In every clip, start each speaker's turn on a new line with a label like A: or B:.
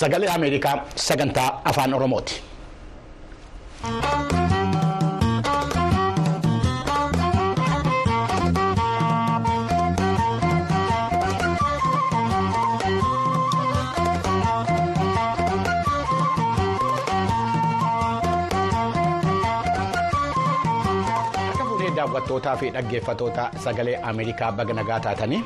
A: Sagalee Ameerikaa sagantaa afaan Oromooti. daawwattootaa fi dhaggeeffatoota sagalee ameerikaa baga nagaa taatanii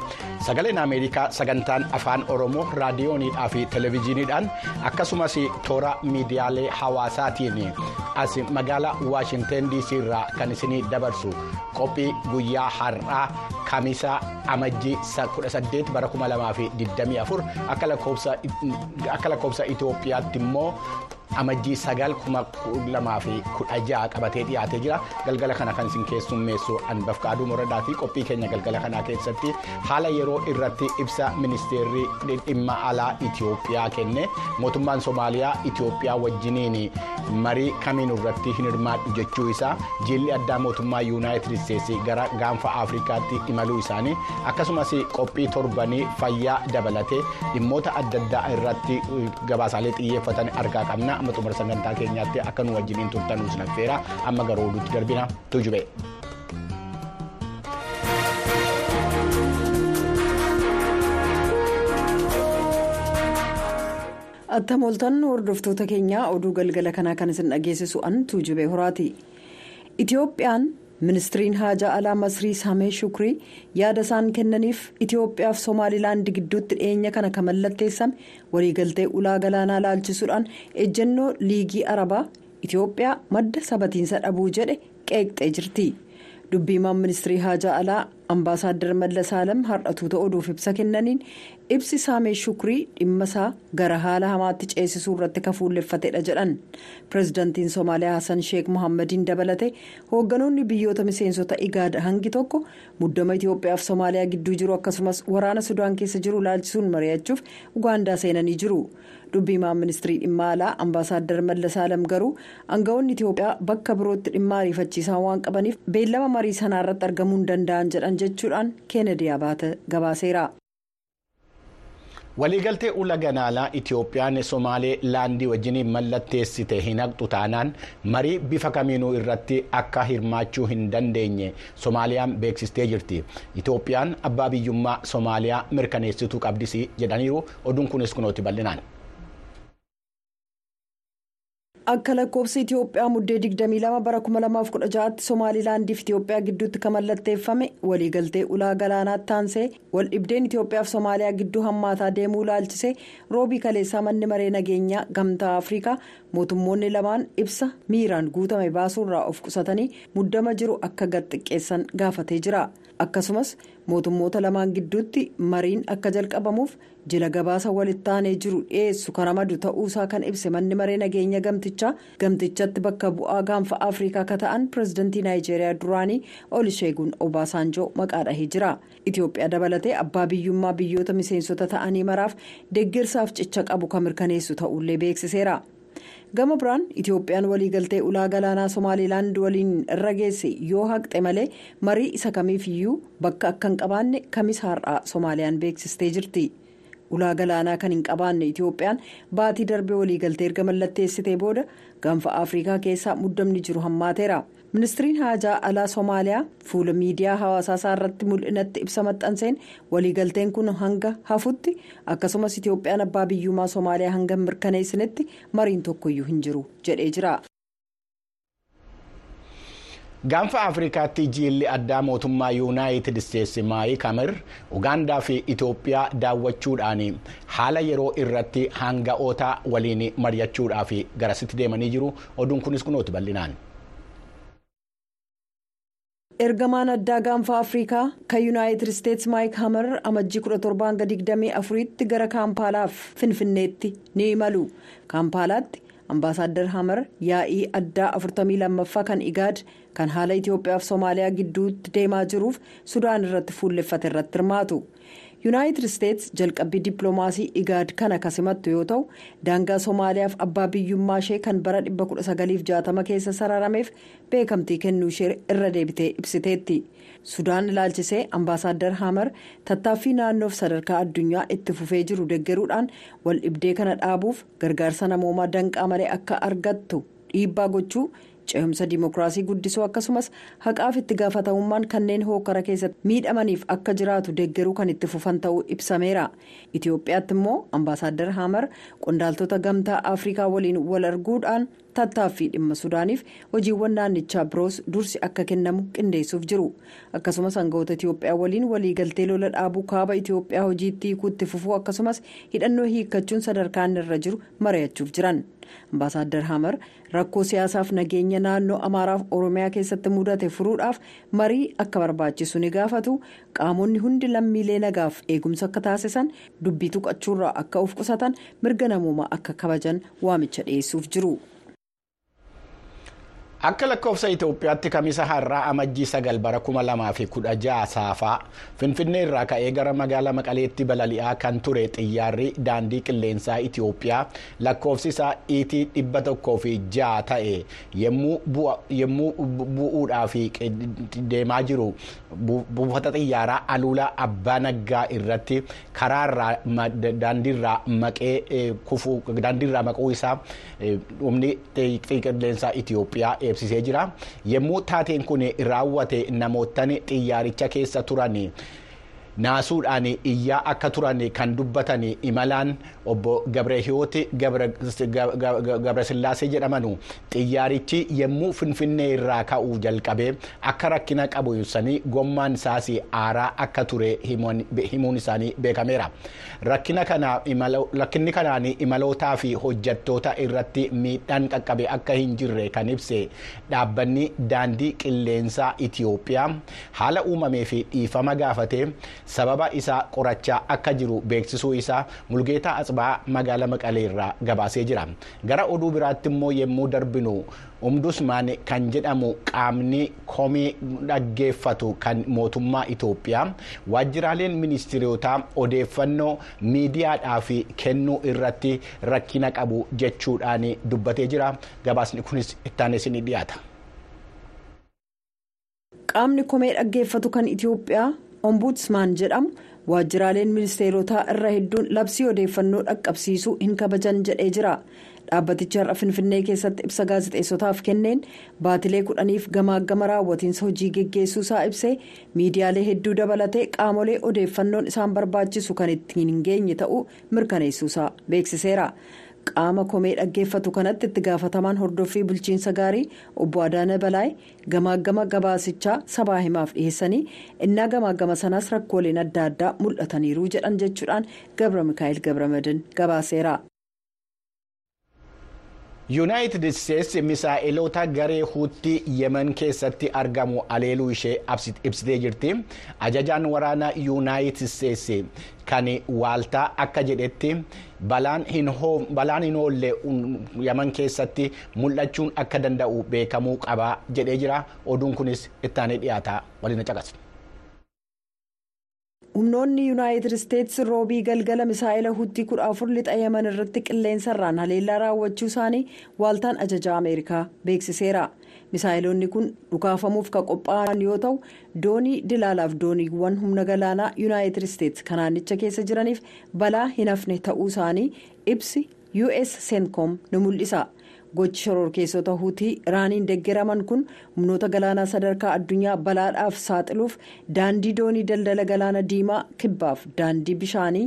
A: sagaleen ameerikaa sagantaan afaan oromoo raadiyooniidhaa fi televezyiiniidhaan akkasumas toora miidiyaalee hawaasaatiin as magaalaa waashinten dc irraa kan isinii dabarsu qophii guyyaa har'aa kamisaa amajjii 18 bara 2024 akka lakkoofsa itoophiyaatti immoo. Amajjii sagal kuma lamaa fi kudha ja'a qabatee dhiyaatee jira. Galgala kana kan isin keessummeessu anbafqaaduu moradaa fi qophii keenya galgala kanaa keessatti haala yeroo irratti ibsa ministeerri dhimma alaa itiyoophiyaa kenne. Mootummaan soomaaliyaa itiyoophiyaa wajjiniin marii kamiin irratti hin hirmaadhu jechuu isaa. Jilli addaa mootummaa yuunaayitid isteetsi gara gaanfa afrikaatti imaluu isaanii akkasumas qophii torbanii fayyaa dabalatee dhimmoota adda addaa irratti gabaasaalee xiyyeeffatan argaa qabna. Amma xumura sagantaa keenyaatti akka nu wajjiniin turtanuu sin affeera amma garuu oduutti darbina tujube.
B: attamoltan hordoftoota keenyaa oduu galgala kanaa kan isin dhageessisu an tuujubee horaati itiyoophiyaan ministiriin haajaa alaa masrii samee shukrii yaada isaan kennaniif itiyoophiyaaf somaalilaandi gidduutti dhiyeenya kana kan mallatteessame waliigaltee ulaa galaanaa laalchisuudhaan ejjennoo liigii arabaa itiyoophiyaa madda sabatiinsa dhabuu jedhe qeeqxee jirti. Dubbiimaan ministirii haajaa alaa ambaasaaddar mallasaalam har'atuuta oduuf ibsa kennaniin. Ibsi saamee shukrii dhimma isaa gara haala hamaatti ceesisuu irratti kafuulleffatedha jedhan. Pireezidantiin soomaaliyaa hasan sheek mohammadiin dabalate hoogganoonni biyyoota miseensota igaada hangi tokko muddama itiyoophiyaaf soomaaliyaa gidduu jiru akkasumas waraana sudaan keessa jiru laalchisuun mari'achuuf ugaandaa seenanii jiru dubbiimaan ministirii dhimma alaa ambaasaaddar mallasaalam garuu aangawoonni itiyoophiyaa bakka birootti dhimma ariifachiisaa waan qabaniif beellama marii sanaa irratti argamuu hin danda'an jedhan jechuudhaan keenedi abaate gabaaseera.
A: waliigaltee ula galaanaa itiyoophiyaan somaalee laandii wajjiniin mallatteessite hin haqxu taanaan marii bifa kamiinuu irratti akka hirmaachuu hin dandeenye soomaaliyaan beeksistee jirti itiyoophiyaan abbaa biyyummaa soomaaliyaa mirkaneessituu qabdis jedhaniiru oduun kunis kunooti bal'inaan.
B: Akka lakkoofsa itiyoophiyaa muddee 22 bara 2016tti somaalilaandiif itiyoophiyaa gidduutti kan mallatteeffame waliigaltee ulaa galaanaatti taansee wal dhibdeen itiyoophiyaaf soomaaliyaa gidduu hammaataa deemuu laalchisee roobii kaleessaa manni maree nageenyaa gamtaa afrikaa mootummoonni lamaan ibsa miiraan guutame baasuurraa of qusatanii muddama jiru akka gad xiqqeessan gaafatee jira akkasumas mootummoota lamaan gidduutti mariin akka jalqabamuuf jila gabaasa walitti aanee jiru dhiyeessu kan ramadu ta'uusaa kan ibse manni maree nageenya gamtichaa gamtichatti bakka bu'aa gaanfa afrikaa akka ta'an pireezidantii naayijeeriyaa duraanii olisheegun obaasaanjoo maqaa dhahee jira itiyoophiyaa dabalatee abbaa biyyummaa biyyoota miseensota ta'anii maraaf deeggarsaaf cicha qabu kan mirkaneessu ta'ullee beeksiseera. Gama biraan itiyoophiyaan waliigaltee ulaa galaanaa somaalilaand waliin irra geesse yoo haqxe malee marii isa kamiif iyyuu bakka akka hin qabaanne kamis har'aa soomaaliyaan beeksistee jirti. Ulaa galaanaa kan hin qabaanne itiyoophiyaan baatii darbee waliigaltee erga mallatteessitee booda gaanfa afrikaa keessaa muddamni jiru hammaateera ministiriin haajaa alaa soomaaliyaa fuula miidiyaa hawaasaa isaa irratti mul'inatti ibsa maxxanseen waliigalteen kun hanga hafutti akkasumas itiyoophiyaan abbaa biyyummaa soomaaliyaa hanga mirkaneessinetti mariin tokkoyyuu hin jiru jedhee jira.
A: gaanfa afrikaatti jilli addaa mootummaa yuunaayitid isteetsi maayii kamir ugaandaa fi itiyoophiyaa daawwachuudhaan haala yeroo irratti hanga'oota waliin mari'achuudhaaf garasitti deemanii jiru oduun kunis kunooti bal'inaan.
B: Ergamaan addaa gaanfa afrikaa kan yuunaayitid isteetsi maayik hamar amajjii 17 hanga 24tti gara kaampaalaaf finfinneetti ni imalu. Kaampaalaatti ambaasaaddar hamar yaa'ii addaa 42ffaa kan igaad kan haala itiyoophiyaaf soomaaliyaa gidduutti deemaa jiruuf sudaan irratti fuulleffate irratti hirmaatu yuunaayitid isteets jalqabbii dippiloomaasii igaad kana kasimattu yoo ta'u daangaa soomaaliyaaf abbaa biyyummaa ishee kan bara 1960 keessa sararameef beekamtii kennuu ishee irra deebitee ibsiteetti sudaan ilaalchisee ambaasaaddar haamar tattaaffii naannoof sadarkaa addunyaa itti fufee jiru deggeruudhaan wal dhibdee kana dhaabuuf gargaarsa namoomaa danqaa malee akka argattu dhiibbaa gochuu. Ce'umsa dimookiraasii guddisuu akkasumas haqaaf itti gaafatamummaan kanneen hookara keessatti miidhamaniif akka jiraatu deggeruu kan itti fufan ta'uu ibsameera itiyoophiyaatti immoo ambaasaaddar haamar qondaaltota gamtaa afrikaa waliin wal arguudhaan tattaaffii dhimma sudaaniif hojiiwwan naannichaa biroos dursi akka kennamu qindeessuuf jiru akkasumas aangawoota itiyoophiyaa waliin waliigaltee lola dhaabuu kaaba itiyoophiyaa hojiitti hiikuutti fufuu akkasumas hidhannoo hiikkachuun sadarkaan irra jiru mari'achuuf jiran. Ambaasaaddar hamar rakkoo siyaasaaf nageenya naannoo amaaraaf oromiyaa keessatti mudate furuudhaaf marii akka barbaachisu ni gaafatu qaamonni hundi lammiilee nagaaf eegumsa akka taasisan dubbii tuqachuurraa akka of qusatan mirga namoomaa akka kabajan waamicha dhiyeessuuf jiru.
A: Akka lakkoofsa itoophiyaatti kamisa har'aa amajjii sagal bara kuma lamaa fi kudha jaha saafaa finfinnee irraa ka'ee gara magaalaa maqaleetti balali'aa kan ture xiyyaarri daandii qilleensaa itoophiyaa. Lakkoofsi isaa iitii dhibba tokkoo fi jaha ta'e yommuu bu'uudhaaf deemaa jiru. Buufata xiyyaaraa aluulaa abbaa naggaa irratti karaarraa daandiirraa maquu isaa humni qilleensaa itoophiyaa eebsisee jira. Yommuu taateen kun raawwate namootni xiyyaaricha keessa turan naasuudhaan iyyaa akka turan kan dubbatan imalaan obbo gabrehiyooti gabrasillaasee jedhamanu xiyyaarichi yommuu finfinnee irraa ka'uu jalqabee akka rakkina qabu ibsanii gommaan isaas aaraa akka ture himuun isaanii beekameera rakkinni kanaan imalootaa fi hojjattoota irratti miidhaan qaqqabe akka hin jirre kan ibse dhaabbanni daandii qilleensaa itiyoophiyaa haala uumamee fi dhiifama gaafate. Sababa isaa qorachaa akka jiru beeksisuu isaa mulgeetaa asbaa magaala maqalee irraa gabaasee jira gara oduu biraatti immoo yommuu darbinu umdusmaan kan jedhamu qaamni komii dhaggeeffatu kan mootummaa itoophiyaa waajjiraaleen ministirootaa odeeffannoo miidiyaadhaaf kennuu irratti rakkina qabu jechuudhaan dubbatee jira gabaasni kunis ittaanis ni dhiyaata.
B: qaamni komee dhaggeeffatu kan itiyoophiyaa. Ombudsmaan jedhamu waajjiraaleen ministeerotaa irra hedduun labsii odeeffannoo dhaqqabsiisuu hin kabajan jedhee jira dhaabbatichi har'a finfinnee keessatti ibsa gaazexeessotaaf kenneen baatilee kudhaniif gamaagama raawwatiinsa hojii geggeessuusaa ibsee miidiyaalee hedduu dabalatee qaamolee odeeffannoon isaan barbaachisu kan ittiin hin geenye ta'uu mirkaneessuusaa beeksiseera. Qaama komee dhaggeeffatu kanatti itti gaafatamaan hordoffii bulchiinsa gaarii obbo Adaana Balaay gamaagama gabaasichaa sabaa himaaf dhiheessanii innaa gamaagama sanaas rakkooleen adda addaa mul'ataniiru jedhan jechuudhaan gabra mikaa'el gabramadin gabaaseera.
A: yuunaayitid isteetsi misaa'iloota garee huutii yemen keessatti argamu aleeluu ishee ibsitee jirti ajajaan waraanaa yuunaayitid isteetsi kan waaltaa akka jedhetti balaan hin oolle yemen keessatti mul'achuun akka danda'u beekamuu qaba jedhee jira. Oduun kunis ittaanee dhiyaata. Waliin caqasaa.
B: humnoonni yuunaayitid isteetsi roobii galgala misaa'ila huutii kudha afur lixa yemen irratti qilleensarraan haleellaa raawwachuu isaanii waaltaan ajajaa ameerikaa beeksiseera misaa'iloonni kun dhukaafamuuf kan qophaa'an yoo ta'u doonii dilaalaaf dooniiwwan humna galaanaa yuunaayitid isteetsi kanaanicha keessa jiraniif balaa hin hafne ta'uu isaanii ibsi us seenkoom ni mul'isa. gochi shororkeessota huutii iraaniin deggeraman kun humnoota galaanaa sadarkaa addunyaa balaadhaaf saaxiluuf daandii doonii daldala galaana diimaa kibbaaf daandii bishaanii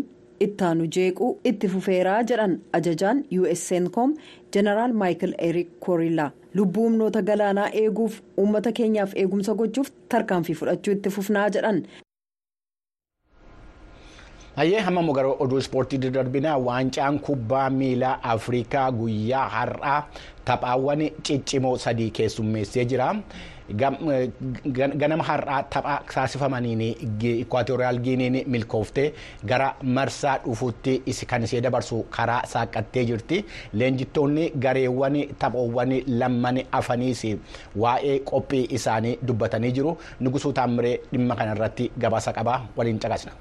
B: ittaanu jeequu itti fufeeraa jedhan ajajaan us seenkoom jeneraal maayikil erik koorillaa lubbuu humnoota galaanaa eeguuf uummata keenyaaf eegumsa gochuuf tarkaanfii fudhachuu itti fufnaa jedhan.
A: Hayyee hamma gara oduu ispoortii darbinaa waancaan kubbaa miilaa afrikaa guyyaa har'aa taphaawwan ciccimoo sadii keessummeessee jira ganama har'aa tapha taasifamaniin ikwaatoriyaal giiniin milkooftee gara marsaa dhufuutti kan ishee dabarsu karaa saaqqattee jirti. Leenjittoonni gareewwan taphoowwan lamman afaniis waa'ee qophii isaanii dubbatanii jiru. Nugusuu taammiree dhimma kanarratti gabaasa qabaa waliin caqasna.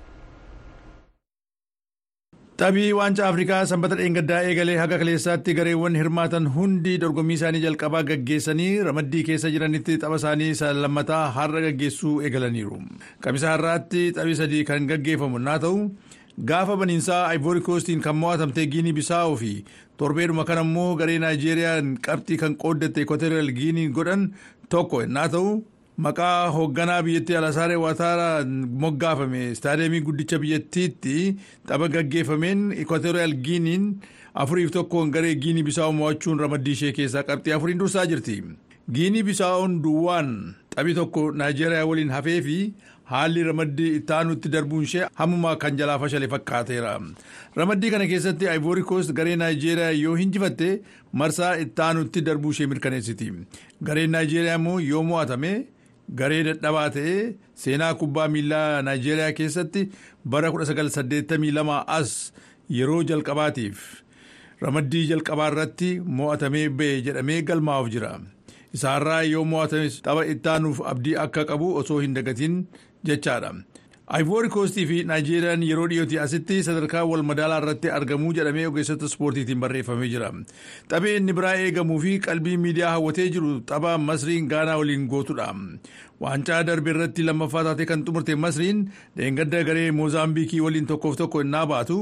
C: Taphi waancaa Afrikaa sanbata dheengaddaa eegalee haga kaleessaatti gareewwan hirmaatan hundi dorgommii isaanii jalqabaa gaggeessanii ramaddii keessa jiranitti tapha isaanii isa lammataa har'a gaggeessuu eegalaniiru. Kamisa har'aatti taphi sadii kan gaggeeffamu naa ta'u gaafa baniinsaa Ivory Coastiin kan mo'atamte Giinii Bisaa'oo fi torbeedhuma kan ammoo garee Naayijeeriyaan qabxii kan qooddatte Equatorial Giinii godhan tokko naa ta'u. Maqaa hoogganaa biyyattii Alasaaree Waataara moggaafame istaadiyeemii guddicha biyyattiitti tapha gaggeeffameen Equatorial Giiniin afuriif tokkoon garee Giinii Bisaa'oo mo'achuun ramaddii ishee keessaa qabxii afuriin dursaa jirti. Giinii Bisaa'oon duwwaan taphi tokko Naayijeeriyaa waliin hafee fi haalli ramaddii ittaanutti darbuun ishee hammumaa kan jalaa fashale fakkaateera. Ramaddii kana keessatti Ivory Coast garee Naayijeeriyaa yoo injifatte marsaa ittaanutti darbuu ishee mirkaneessiti. Gareen Naayijeeriyaa immoo yoo mo'atame. Garee dadhabaa ta'ee seenaa kubbaa miilaa Naayijeeriyaa keessatti bara 1982 as yeroo jalqabaatiif ramaddii jalqabaa irratti mo'atamee ba'e jedhamee galmaa'uuf jira. Isaarraa yoo mo'atame tapha ittaanuuf abdii akka qabu osoo hin dagatiin jechaadha. Ivory Coastii fi Naayijeeriyaan yeroo dhiyootii asitti sadarkaa wal madaalaa irratti argamuu jedhamee ogeessota ispoortiitiin barreeffamee jira. Taphee inni biraa eegamuu fi qalbii miidiyaa hawwatee jiru tapha Masriin Gaanaa waliin gootudha. Waancaa darbe irratti lammaffaa taatee kan xumurte Masriin dheengadda garee Moozaambiikii waliin tokkoof tokko innaa baatu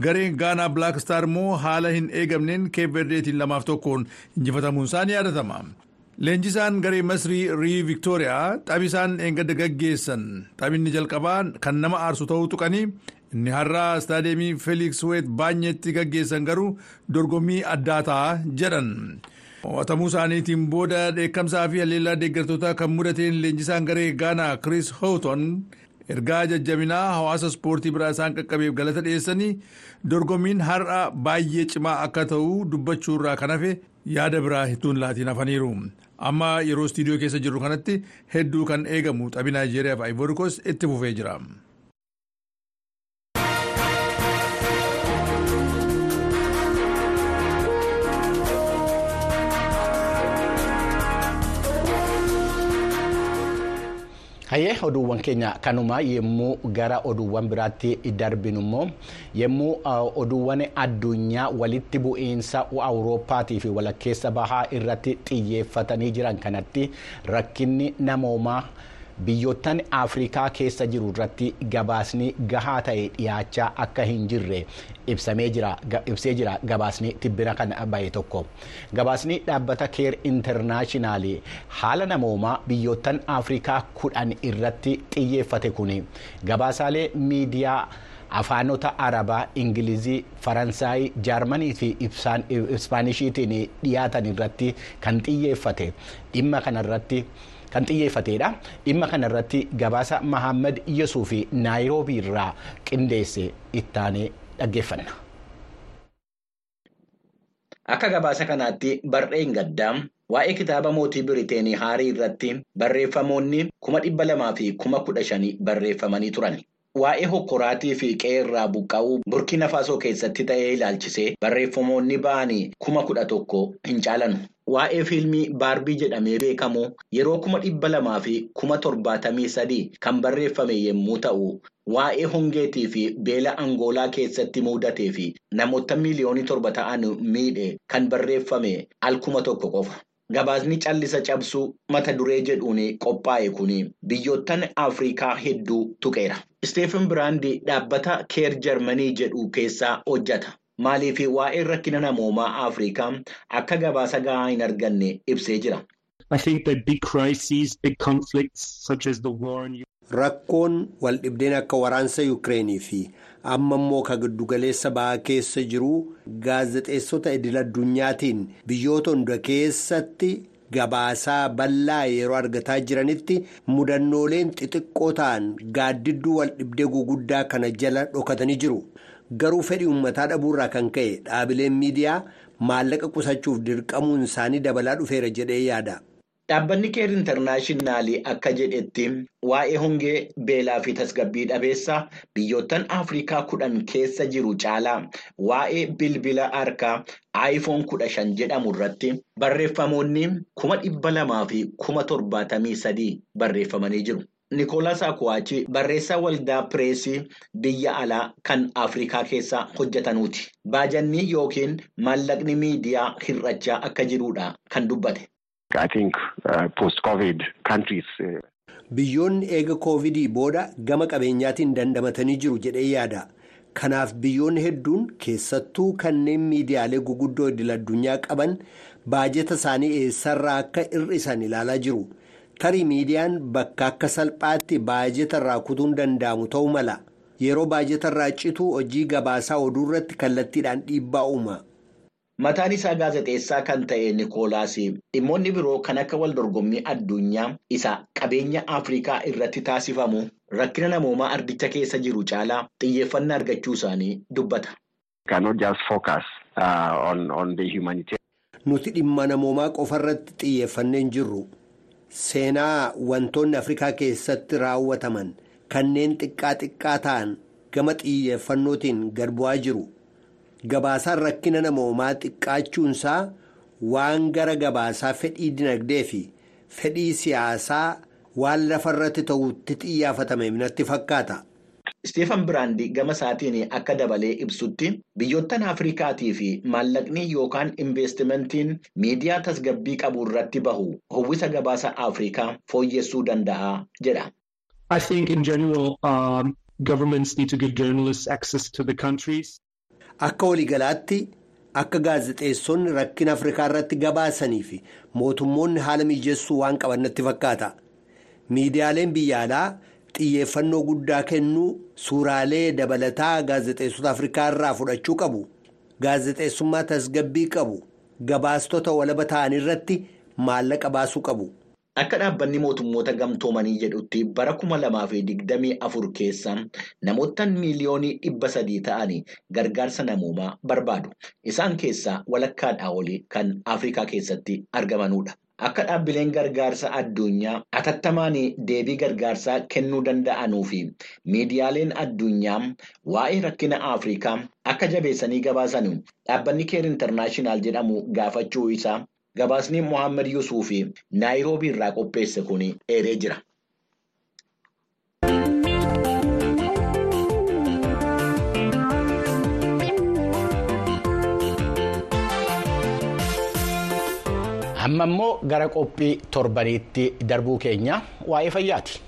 C: gareen Gaanaa Black Star immoo haala hin eegamneen Keep Verdeetiin lamaaf tokkoon injifatamuun isaa ni yaadatama. Leenjisaan garee Masrii Rii Viktooriyaa taphi isaan dheengadda gaggeessan taphni jalqabaa kan nama aarsu ta'uu tuqanii inni har'aa istaadiyeemii Feeliks Weet baay'eetti gaggeessan garuu dorgommii addaa ta'a jedhan. Mo'atamuu isaaniitiin booda dheekkamsaa fi haleellaa deeggartootaa kan mudateen leenjisaan garee Gaanaa Chris Houghton ergaa jajjabinaa hawaasa ispoortii biraa isaan qaqqabeef galata dhiyeessanii dorgommiin har'a baay'ee cimaa akka ta'u dubbachuurraa kan hafe yaada biraa hittuun laatiin hafaniiru. Amma yeroo istiidiyoo keessa jirru kanatti hedduu kan eegamu taphi Naayijeeriyaa fi Ivory Coast itti fufee jira.
A: Hayyee oduuwwan keenya kanuma yommuu gara oduuwwan biraatti darbinu immoo yommuu oduuwwan addunyaa walitti bu'iinsa awurooppaatii fi walakkeessa bahaa irratti xiyyeeffatanii jiran kanatti rakkinni namoomaa biyyoottan afrikaa keessa jiru irratti gabaasni gahaa ta'e dhiyaachaa akka hin jirre ibsee jira gabaasni tibbina kan bahe tokko. Gabaasni dhaabbata keer intarnaashinaali haala namoomaa biyyoottan afrikaa kudhan irratti xiyyeeffate kun gabaasaalee miidiyaa afaanota arabaa ingilizii faransaayii jaarmanii fi ispaanishiitiin dhiyaatan irratti kan xiyyeeffate. Dhimma kanarratti. Kan xiyyeeffatedha dhimma kanarratti gabaasa mahammad yesuu fi naayiroobii irraa qindeesse ittaanee dhaggeeffanna.
D: Akka gabaasa kanaatti barreen gaddaa waa'ee kitaaba mootii Biriteenii Haarii irratti barreeffamoonni kuma dhibba lamaa fi kuma kudha shanii barreeffamanii turan. Waa'ee hokkoraatii fi qe'ee irraa buqqa'uu Burkina Faasoo keessatti ta'ee ilaalchisee barreeffamoonni ba'anii kuma kudha tokko hin caalanu. Waa'ee fiilmii baarbii jedhamee beekamu yeroo kuma dhibba lamaa fi kuma torbaatamii sadii kan barreeffame yommuu ta'u, waa'ee hongeetii fi beela angoolaa keessatti mudatee fi namoota miiliyoonii torba ta'an miidhe kan barreeffame al kuma tokko qofa. Gabaasni callisa cabsuu mata duree jedhuun qophaa'e kun biyyoottan Afrikaa hedduu tuqeera. Isteefan Biraandi dhaabbata Keer Jarmanii jedhu keessaa hojjeta. Maaliif waa'ee rakkina namoomaa Afrikaa akka gabaasa gahaa hin arganne ibsee jira.
E: Rakkoon waldhibdeen akka waraansa Yukireenii fi amma immoo ka giddugaleessa bahaa keessa jiru gaazexeessota idil addunyaatiin biyyoota hunda keessatti gabaasaa bal'aa yeroo argataa jiranitti mudannooleen xixiqqoo ta'an gaaddidduu waldhibdee guguddaa kana jala dhokatanii jiru. Garuu fedhii uummataa dhabuurraa kan ka'e dhaabileen miidiyaa maallaqa qusachuuf dirqamuun isaanii dabalaa dhufeera jedhee yaada.
D: Dhaabbanni keer intarnaashinaalii akka jedhetti waa'ee hongee beelaa fi tasgabbii dhabeessaa biyyoottan Afrikaa kudhan keessa jiru caalaa waa'ee bilbila harkaa aayifoon kudha shan jedhamu irratti barreeffamoonni kuma dhibba lamaa fi kuma torbaatamii sadii barreeffamanii jiru. Nikoolaas Akwaachii barreessaa waldaa pireesii biyya alaa kan Afrikaa keessa hojjetanuuti. Baajannii yookiin maallaqni miidiyaa hir'achaa akka jirudha kan dubbate.
E: Biyyoonni eega koovidii booda gama qabeenyaatiin dandamatanii jiru jedhee yaada. Kanaaf biyyoonni hedduun keessattuu kanneen miidiyaalee guguddoo idil addunyaa qaban baajeta isaanii eessarraa akka hir'isan ilaalaa jiru. Tarii miidiyaan bakka akka salphaatti baajeta irraa kutuun danda'amu ta'uu mala. Yeroo baajeta irraa citu hojii gabaasaa oduu irratti kallattiidhaan dhiibbaa uuma.
D: Mataan isaa gaazexeessaa kan ta'e Nikoolaas dhimmoonni biroo kan akka wal dorgommii addunyaa isa qabeenya Afrikaa irratti taasifamu rakkina namoomaa ardicha keessa jiru caalaa xiyyeeffannaa argachuu isaanii dubbata.
E: Nuti dhimma namoomaa qofa irratti xiyyeeffannee hin jirru. Seenaa wantoonni Afrikaa keessatti raawwataman kanneen xiqqaa xiqqaa ta'an gama xiyyeeffannootiin gad bu'aa jiru. Gabaasaan rakkina namoomaa xiqqaachuunsaa waan gara gabaasaa fedhii dinagdee fi fedhii siyaasaa waan lafarratti ta'utti xiyyeeffatame natti fakkaata.
D: Isteefan Biraandii gama isaatiin akka dabalee ibsutti biyyoottan Afrikaatii fi maallaqni yookaan investimentiin miidiyaa tasgabbii qabu irratti bahu hawwisa gabaasa Afrikaa fooyyessuu danda'a jedha.
F: I think in general um, governments need to give journalists access to the countries.
E: Akka waliigalaatti akka gaazexeessonni rakkina Afrikaa irratti gabaasanii fi mootummoonni haala mijeessuu waan qaban natti fakkaata. Miidiyaaleen biyya alaa xiyyeeffannoo guddaa kennuu suuraalee dabalataa gaazexeessota Afrikaa irraa fudhachuu qabu. Gaazexeessummaa tasgabbii qabu. Gabaastota walaba ta'an irratti maallaqa baasuu qabu.
D: Akka dhaabbanni mootummoota gamtoomanii jedhutti bara kuma lamaa fi digdamii afur keessa namoottan miiliyoonii dhibba sadii ta'anii gargaarsa namoomaa barbaadu. Isaan keessaa walakkaadhaa olii kan Afrikaa keessatti argamanudha. Akka dhaabbileen gargaarsa addunyaa atattamaan deebii gargaarsaa kennuu danda'anuu fi miidiyaaleen addunyaa waa'ee rakkina Afrikaa akka jabeessanii gabaasan dhaabbanni keer intarnaashinaal jedhamu gaafachuu isaa. Gabaasni Mohaammed Yusuf Naayiroobii irraa qopheesse kun eeree jira.
A: Amma immoo gara qophii torbaniitti darbuu keenya waa'ee fayyaati.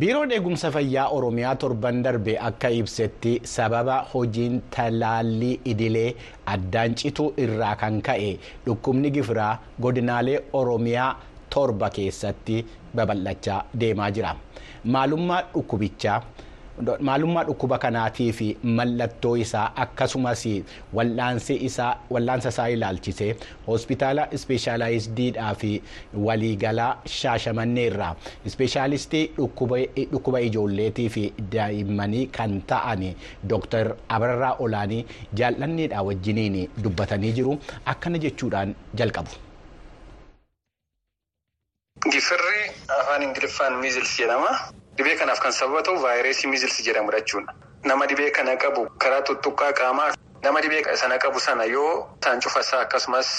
A: Biiroon eegumsa fayyaa oromiyaa torban darbe akka ibsetti sababa hojiin talaallii idilee addaan cituu irraa kan ka'e dhukkubni gifiraa godinaalee oromiyaa torba keessatti babal'achaa deemaa jira maalummaa dhukkubichaa. Maalummaa dhukkuba kanaatii fi mallattoo isaa akkasumas wal'aansa isaa ilaalchisee hospitaala ispeeshaalaayizdiidhaa fi waliigalaa shaashamanneerraa ispeeshaalistii dhukkuba ijoolleetii fi daa'immanii kan ta'an dooktar abarraa olaanii jaallanneedhaa wajjiniin dubbatanii jiru akkana jechuudhaan jalqabu.
G: Gifirri afaan Ingiliffaan miizils jedhama. Dhibee kanaaf kan sababa ta'u vaayirasii miizils jedhamu jechuudha. Nama dhibee kana qabu karaa tuttuqqaa qaamaa nama dhibee sana qabu sana yoo isaan cufasaa akkasumas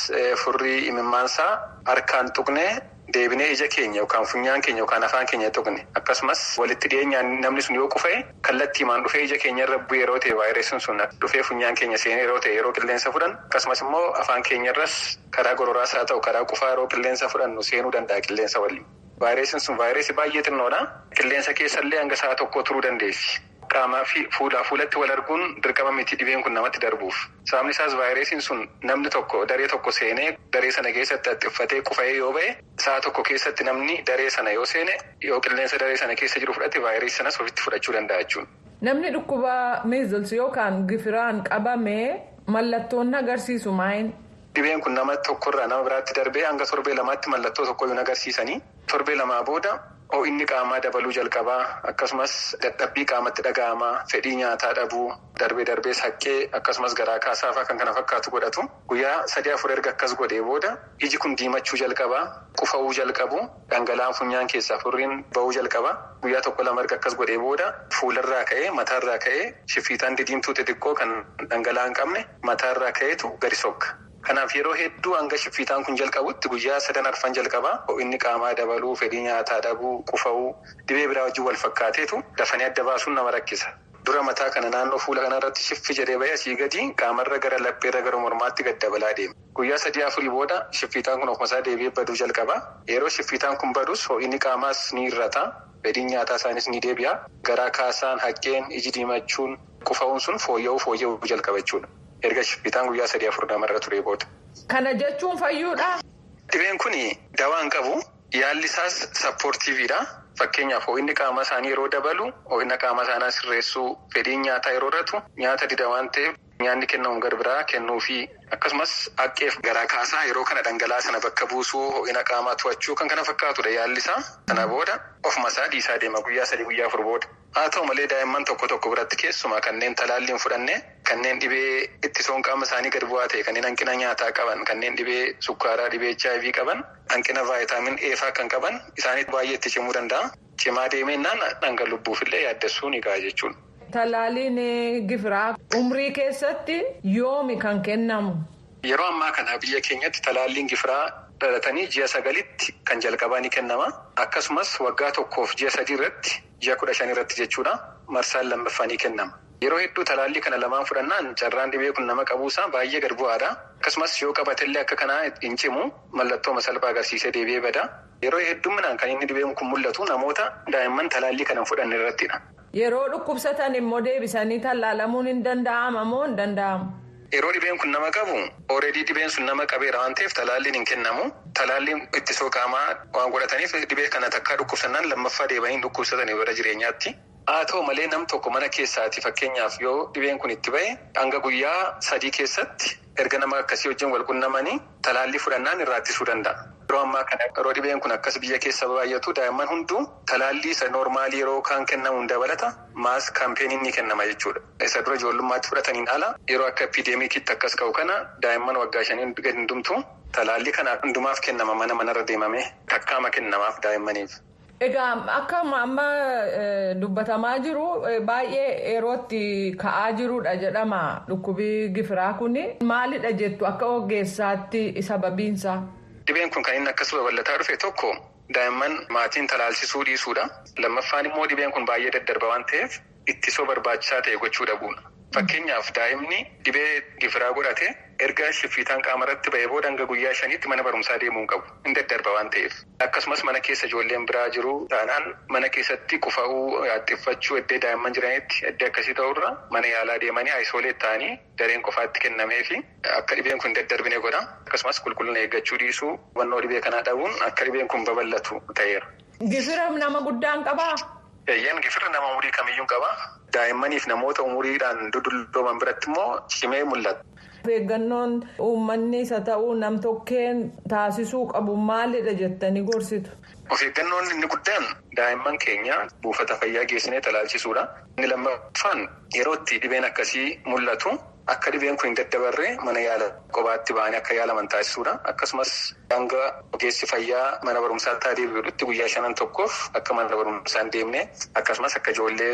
G: furrii imimmaansaa harkaan tuqnee deebinee ija keenya yookaan funyaan keenya yookaan afaan keenya tuqne akkasumas walitti dhiyeenyaan namni sun yoo qufee kallattiimaan dhufee ija keenya irra bu'ee yeroo ta'e vaayirasiin sun dhufee funyaan keenya seenee yeroo ta'e yeroo qilleensa fudhan akkasumas immoo afaan keenya irras karaa gororaas haa ta'u karaa qufaa yeroo qilleensa fudhannu seenuu danda'a qilleensa waliin. Vaayirasiin sun vaayirasii baay'ee xinnoodha. Qilleensa keessallee hanga sa'a tokko turuu dandeessi. Qaamaa fi fuulaa fuulatti wal arguun dirqama miti dhibeen kun namatti darbuuf. Sababni isaas vaayirasiin sun namni tokko daree tokko seenee daree sana keessatti haxxiffatee qufa'ee yoo ba'e sa'a tokko keessatti namni daree sana yoo seene yoo qilleensa daree sana keessa jiru fudhate vaayirasii sanas ofitti fudhachuu danda'a jechuudha.
H: Namni dhukkuba meezils yookaan gifiraan qabamee mallattoon agarsiisu maayin?
G: Dhibeen kun nama tokkorraa nama biraatti darbee hanga torbee lamaatti mallattoo tokkoyyuu agarsiisanii torbee lamaa booda ho'inni qaamaa dabaluu jalqabaa akkasumas dadhabbii qaamatti dhaga'amaa fedhii nyaataa dhabuu darbee darbees haqqee akkasumas garaa kaasaafaa kan kana fakkaatu godhatu guyyaa sadii afur erga akkas godhee booda iji kun diimachuu jalqabaa qufa'uu jalqabu dhangala'aan funyaan keessaa furriin ba'uu jalqabaa guyyaa tokko lama erga akkas godhee booda fuularraa ka'ee mataarraa ka'ee shiffiitaan didiimtuu xixiqqoo kan dhangala'aa hin qabne mataarraa ka'eetu gadi sokka. Kanaaf yeroo hedduu hanga shiffiitaan kun jalqabutti guyyaa sadan arfan jalqabaa ho'inni qaamaa dabaluu fedhii nyaataa dhabuu qufa'uu dhibee biraa wajjin wal fakkaateetu dafanii adda baasuun nama rakkisa. Dura mataa kana naannoo fuula kanarratti shiffi jedhee bahee asii gadi qaamarra gara lapheerra gara mormaatti gad dabalaa deema. Guyyaa sadii afurii booda shiffiitaan kun ofumasaa deebi'ee baduu jalqaba. Yeroo shiffiitaan kun badus ho'inni qaamaas ni hir'ata. Fedhiin nyaataa isaanis ni deebi'a. Garaa kaasaan haqqeen iji diimachuun qufa'uun sun fooyya'uu fooyya'uu jalqaba jechuudha. Erga shiffiitaan guyyaa sadii afur namarra ture booda.
H: Kana jechuun fayyuudha.
G: Dhibeen kun dawaa hin qabu. Yaalli isaas sappoortiiviidha. Fakkeenyaaf ho'inni qaama isaanii yeroo dabalu ho'ina qaama isaanii sirreessuu fedhiin nyaataa yeroo irratu nyaata dida waan ta'eef nyaanni kennamu gara biraa kennuu fi akkasumas haqqeef garaa kaasaa yeroo kana dhangala'aa sana bakka buusuu ho'ina qaamaa to'achuu kan kana fakkaatudha yaalli isaa. Sana booda ofuma isaa dhiisaa deema guyyaa sadii guyyaa afur booda. Haa ta'u malee daa'imman tokko tokko biratti keessumaa kanneen talaalliin fudhanne kanneen dhibee ittisoon qaama isaanii gadi bu'aa ta'e kanneen hanqina nyaataa qaban kanneen dhibee sukkaaraa dhibee HIV qaban hanqina vaayitaamin Eefaa kan qaban isaanitti baay'ee itti cimuu danda'a. Cimaa deemennaan dhanga lubbuufillee yaaddessuu ni ga'a jechuudha.
H: Talaalliin gifiraa umrii keessatti yoomi kan kennamu.
G: Yeroo ammaa kana biyya keenyatti talaalliin gifiraa dhalatanii ji'a sagalitti kan jalqabaa ni kennama. Akkasumas waggaa tokkoof ji'a sadii irratti ji'a kudha shan irratti jechuudha marsaan lammaffaa ni kennama. Yeroo hedduu talaallii kana lamaan fudhannaan carraan dhibee kun nama qabuusaa baay'ee gad bu'aadha. Akkasumas yoo qabatellee akka kanaa hin cimu mallattoo salphaa agarsiisee deebi'ee bada. Yeroo hedduminaan kan inni dhibeen kun mul'atu namoota daa'imman talaallii kana fudhanne irrattidha.
H: Yeroo dhukkubsatan immoo deebisanii tallaalamuun hin danda'ama moo hin danda'amu?
G: Yeroo dhibeen kun nama qabu ooredii dhibeen sun nama qabeera waan ta'eef talaalliin hin kennamu. Talaalliin ittisoo qaamaa waan godhataniif dhibee kana takkaa dhukkubsannaan lammaffaa deebanii dhukkubsatanii bara jireenyaatti. Haa ta'u malee nam tokko mana keessaati fakkeenyaaf yoo dhibeen kun itti ba'e hanga guyyaa sadii keessatti erga nama akkasii wajjin wal qunnamanii talaallii fudhannaan irraa ittisuu danda'a. Yeroo ammaa kana yeroo dhibeen kun akkas biyya keessa baay'atu daa'imman hunduu talaallii isa noormaalii yeroo kaan kennamuun dabalata maas kaampeenii ni kennama jechuudha. Isa dura ijoollummaatti fudhataniin ala yeroo akka epideemikiitti akkas ka'u kana daa'imman waggaa shanii gadi hundumtu talaallii kana hundumaaf kennama mana manarra deemamee takkaama kennamaaf daa'immaniif.
H: Egaa akka amma dubbatamaa jiru baay'ee yerootti ka'aa jirudha jedhama dhukkubii gifiraa kun maalidha jettu akka ogeessaatti sababiinsaa.
G: Dhibeen kun kan inni akkas babal'ataa dhufe tokko daa'imman maatiin talaalsisuu dhiisuudha. Lammaffaan immoo dhibeen kun baay'ee daddarba waan ta'eef ittisoo barbaachisaa ta'e gochuu dhabuudha. Fakkeenyaaf daa'imni dhibee gifiraa godhate erga shiffiitaan qaama irratti ba'ee booda guyyaa shaniitti mana barumsaa deemuu qabu. Hin daddarba waan ta'eef. Akkasumas mana keessa ijoolleen biraa jiru taanaan mana keessatti qufa'uu haxxiffachuu iddoo daa'imman jiranitti iddoo akkasii ta'urra mana yaalaa deemanii aayisoolee ta'anii dareen qofaatti kennamee fi akka dhibeen kun daddarbine godha. Akkasumas qulqullina eeggachuu dhiisuu hubannoo dhibee kanaa dhabuun akka dhibeen kun babal'atu ta'eera.
H: Gifira nama guddaan qabaa?
G: Eeyyeen gifira nama umurii kamiyyuu qaba. Daa'immaniif namoota umuriidhaan dudullooman biratti immoo cimee mul'ata.
H: Eeggannoon uummanni isa ta'uu nam tokkeen taasisuu qabu maalidha jettanii gorsitu?
G: Of eeggannoon inni guddaan daa'imman keenya buufata fayyaa geessinee talaalchisuudha. Inni lammaffaan yeroo itti dhibeen akkasii mul'atu akka dhibeen kun hin daddabarre mana yaala kophaatti ba'anii akka yaalaman taasisuudha. Akkasumas hanga ogeessi fayyaa mana barumsaa deebi'uudhutti guyyaa shanan tokkoof akka mana barumsaa hin deemne akkasumas akka ijoollee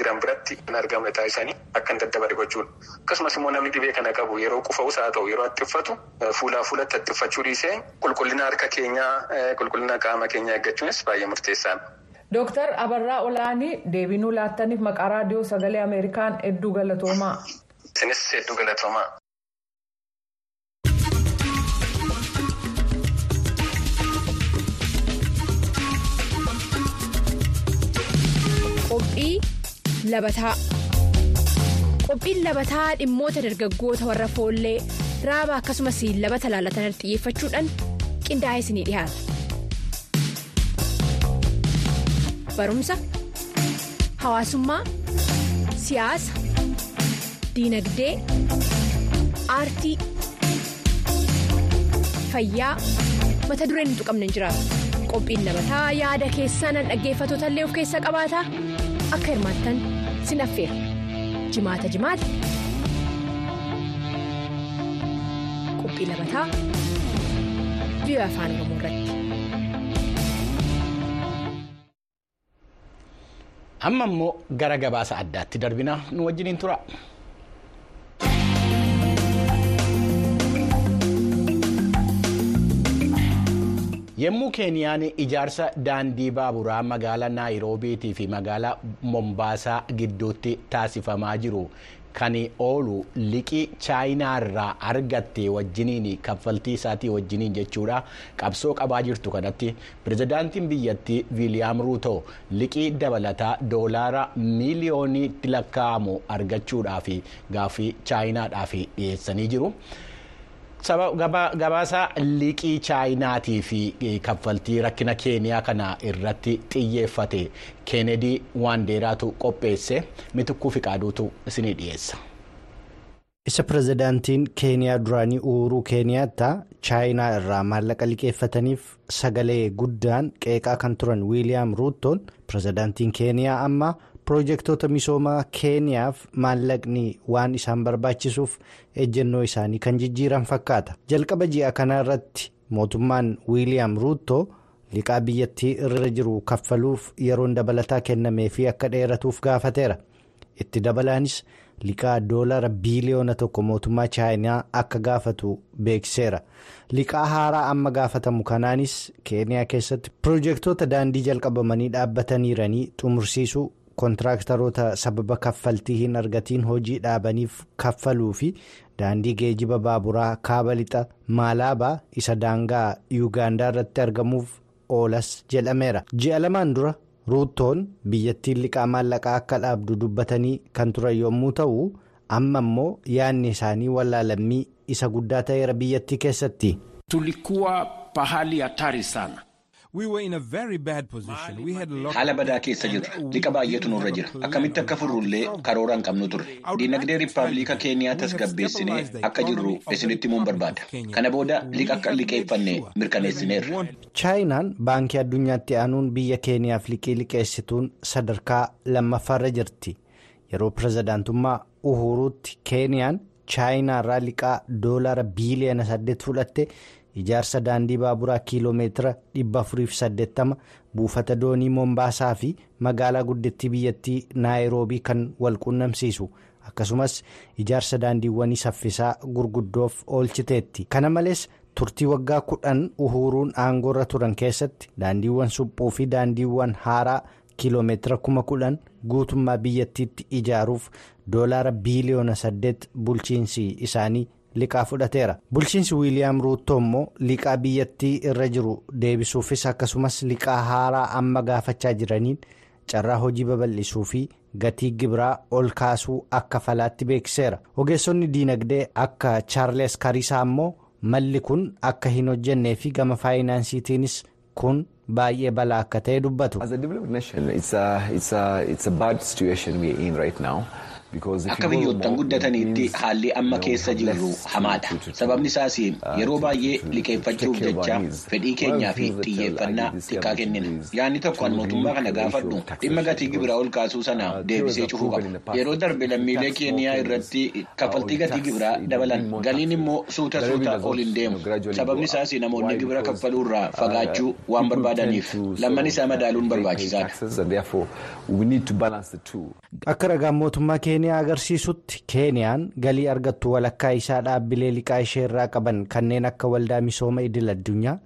G: jiran biratti hin argamne taasisanii akka hin daddabarre gochuudha. Akkasumas immoo namni dhibee kana qabu yeroo qufa'us haa ta'u yeroo hattiffatu fuulaa fuulatti hattiffachuu dhiisee qulqullina harka keenyaa qulqullina qaama keenyaa eeggachuunis baay'ee murteessaadha.
H: Dooktar Abarraa Olaanii deebinuu laattaniif maqaa raadiyoo sagalee Ameerikaan hedduu galatoomaa.
G: Isinis hedduu galatoomaa.
I: Qophii labataa Qophiin labataa dhimmoota dargaggoota warra foollee raaba akkasumas labata laalatan xiyyeeffachuudhaan qindaa'ee isinii dhiyaata. Barumsa, hawaasummaa, siyaasa, diinagdee, aartii, fayyaa mata dureen hin tuqamne hin jiraatu. qophiin labataa yaada keessan dhaggeeffattoota illee of keessa qabaata akka hirmaattan sin affeera jimaata jimaata qophii labataa biyya afaan oromoo irratti.
A: amma immoo gara gabaasa addaatti darbina nu wajjiniin tura. Yommuu keeniyaan ijaarsa daandii baaburaa magaalaa naayiroobiitii fi magaalaa mombaasaa gidduutti taasifamaa jiru kan oolu liqii chaayinaarraa argatte wajjiniin kaffaltii isaatii wajjiniin jechuudha qabsoo qabaa jirtu kanatti pirezidaantiin biyyattii viiliyaam ruuto liqii dabalataa doolaara miiliyooniitti lakkaa'amu argachuudhaaf gaaffii chaayinaadhaaf dhiyeessanii jiru. Gabaasa liqii chaayinaatii fi kaffaltii rakkina keeniyaa kana irratti xiyyeeffate keenedii waandeeraatu qopheesse mitukkuu fi qaaduutu isinii dhiyeessa.
J: isa pirezidaantiin keeniyaa duraanii uhuruu keeniyaattaa chaayinaa irraa maallaqa liqeeffataniif sagalee guddaan qeeqaa kan turan wiiliyaam ruutoon pirezidaantiin keeniyaa amma piroojeektoota misoomaa keeniyaaf maallaqni waan isaan barbaachisuuf ejjennoo isaanii kan jijjiiran fakkaata jalqaba ji'a kana irratti mootummaan wiiliyaam ruuto liqaa biyyattii irra jiru kaffaluuf yeroon dabalataa kennamee fi akka dheeratuuf gaafateera itti dabalaanis liqaa doolara biiliyoona tokko mootummaa chaayinaa akka gaafatu beeksiseera liqaa haaraa amma gaafatamu kanaanis keeniyaa keessatti piroojeektoota daandii jalqabamanii dhaabbataniiranii xumursiisuu. Kontiraaktaroota sababa kaffaltii hin argatiin hojii dhaabaniif kaffaluu fi daandii geejiba baaburaa kaaba lixa maalaabaa isa daangaa yuugaandaa irratti argamuuf oolas jedhameera ji'a lamaan dura ruutoon biyyattiin liqaa maallaqaa akka dhaabdu dubbatanii kan turan yommuu ta'u amma immoo yaadni isaanii wallaalamii isa guddaa ta'eera biyyattii keessatti.
K: tulikuwa pahali hatari sana.
D: Haala badaa keessa jirra liqa baay'eetu nurra jira akkamitti akka furrullee karoora hin qabnu turre diinagdee riippaabilika keeniyaa tasgabbeessinee akka jirru isinitti himuun barbaada kana booda liqa akka liqeeffanne mirkaneessineerra.
J: chaayinaan baankii addunyaatti aanuun biyya keeniyaaf liqii liqeessituun sadarkaa lammaffaarra jirti yeroo pirezidaantummaa uhuruutti keeniyaan chaayinaarraa liqaa doolaara biiliyoona 8 fudhatte. Ijaarsa daandii baaburaa kiiloomeetira 480 buufata doonii moombaasaa fi magaalaa guddittii biyyattii naayiroobii kan wal quunnamsiisu akkasumas ijaarsa daandiiwwanii saffisaa gurguddoof oolchiteetti kana malees turtii waggaa kudhan uhuruun aangoorra turan keessatti daandiiwwan suphuu fi daandiiwwan haaraa kiiloomeetira 10,000 guutummaa biyyattiitti ijaaruuf doolaara biiliyoona 8 bulchiinsi isaanii. Liqaa fudhateera. Bulchiinsi wiiliyaam ruuttoo immoo liqaa biyyattii irra jiru deebisuufis akkasumas liqaa haaraa amma gaafachaa jiraniin carraa hojii babal'isuu fi gatii gibiraa ol kaasuu akka falaatti beeksiseera. Ogeessonni diinagdee akka chaarles karisaa immoo malli kun akka hin hojjennee fi gama faayinaansiitiinis kun baay'ee balaa akka ta'e dubbatu.
D: Akka biyyoottan guddataniitti haalli amma keessa jirru hamaadha sababni isaas yeroo baay'ee liqeeffachuuf jecha fedhii keenyaa fi xiyyeeffannaa xiqqaa kennina. Yaadni tokko mootummaa kana gaafadhu dhimma gatii gibiraa ol kaasuu sana deebisee cufuu qaba yeroo darbe lammiilee keeniyaa irratti kaffaltii gatii gibiraa dabalan galiin immoo suuta suuta ol hin deemu sababni isaas namoonni gibira kaffaluurraa fagaachuu waan barbaadaniif lamman isaa madaaluun barbaachisaadha.
J: akka ragaan mootummaa keeniyaa agarsiisutti keeniyaan galii argattu walakkaa isaa dhaabbilee liqaa ishee irraa qaban kanneen akka waldaa misooma idil addunyaa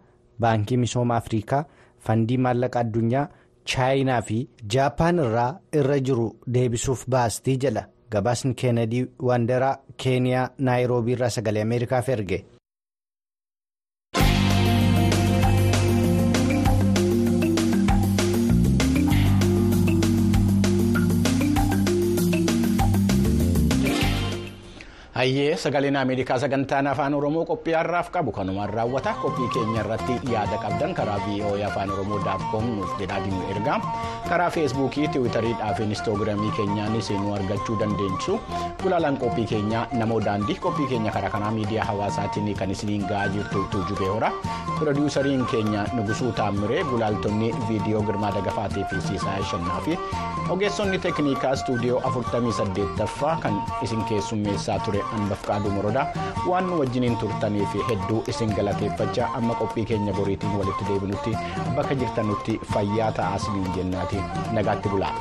J: baankii misooma afrikaa fandii maallaqa addunyaa chaayinaa fi jaapaan irraa irra jiru deebisuuf baastii jedha gabaasni keenedii waanderaa keeniyaa naayiroobii irraa sagalee ameerikaaf erge.
A: Hayyee sagaleen Ameerikaa sagantaan afaan Oromoo qophii har'aaf qabu kanumaan raawwata. Qophii keenya irratti yaada qabdan karaa VOA afaan Oromoo daakkoom nuuf jedhaatiin ergaa karaa feesbuukii tiwiitariidhaa fi inistoogiraamii keenyaanis nu argachuu dandeessu gulaalaan qophii keenyaa namoo daandii qophii keenya karaa kanaa miidiyaa hawaasaatiin kan isiniin ga'aa jirtu tuujubee hora pirodiisariin keenya nugusuu taammiree gulaaltonni viidiyoo girmaa dagafaatii fi siisaa shannaa fi ogeessonni teeknikaa istuudiyoo 48ffaa kan isin keessummeessaa ture. Anbafqaaduu Morodaa waan wajjiniin turtaniif hedduu isin galateeffachaa amma qophii keenya boriitiin walitti deebinutti bakka jirtanutti fayyaa ta'aa isiniin jennaati nagaatti bulaa.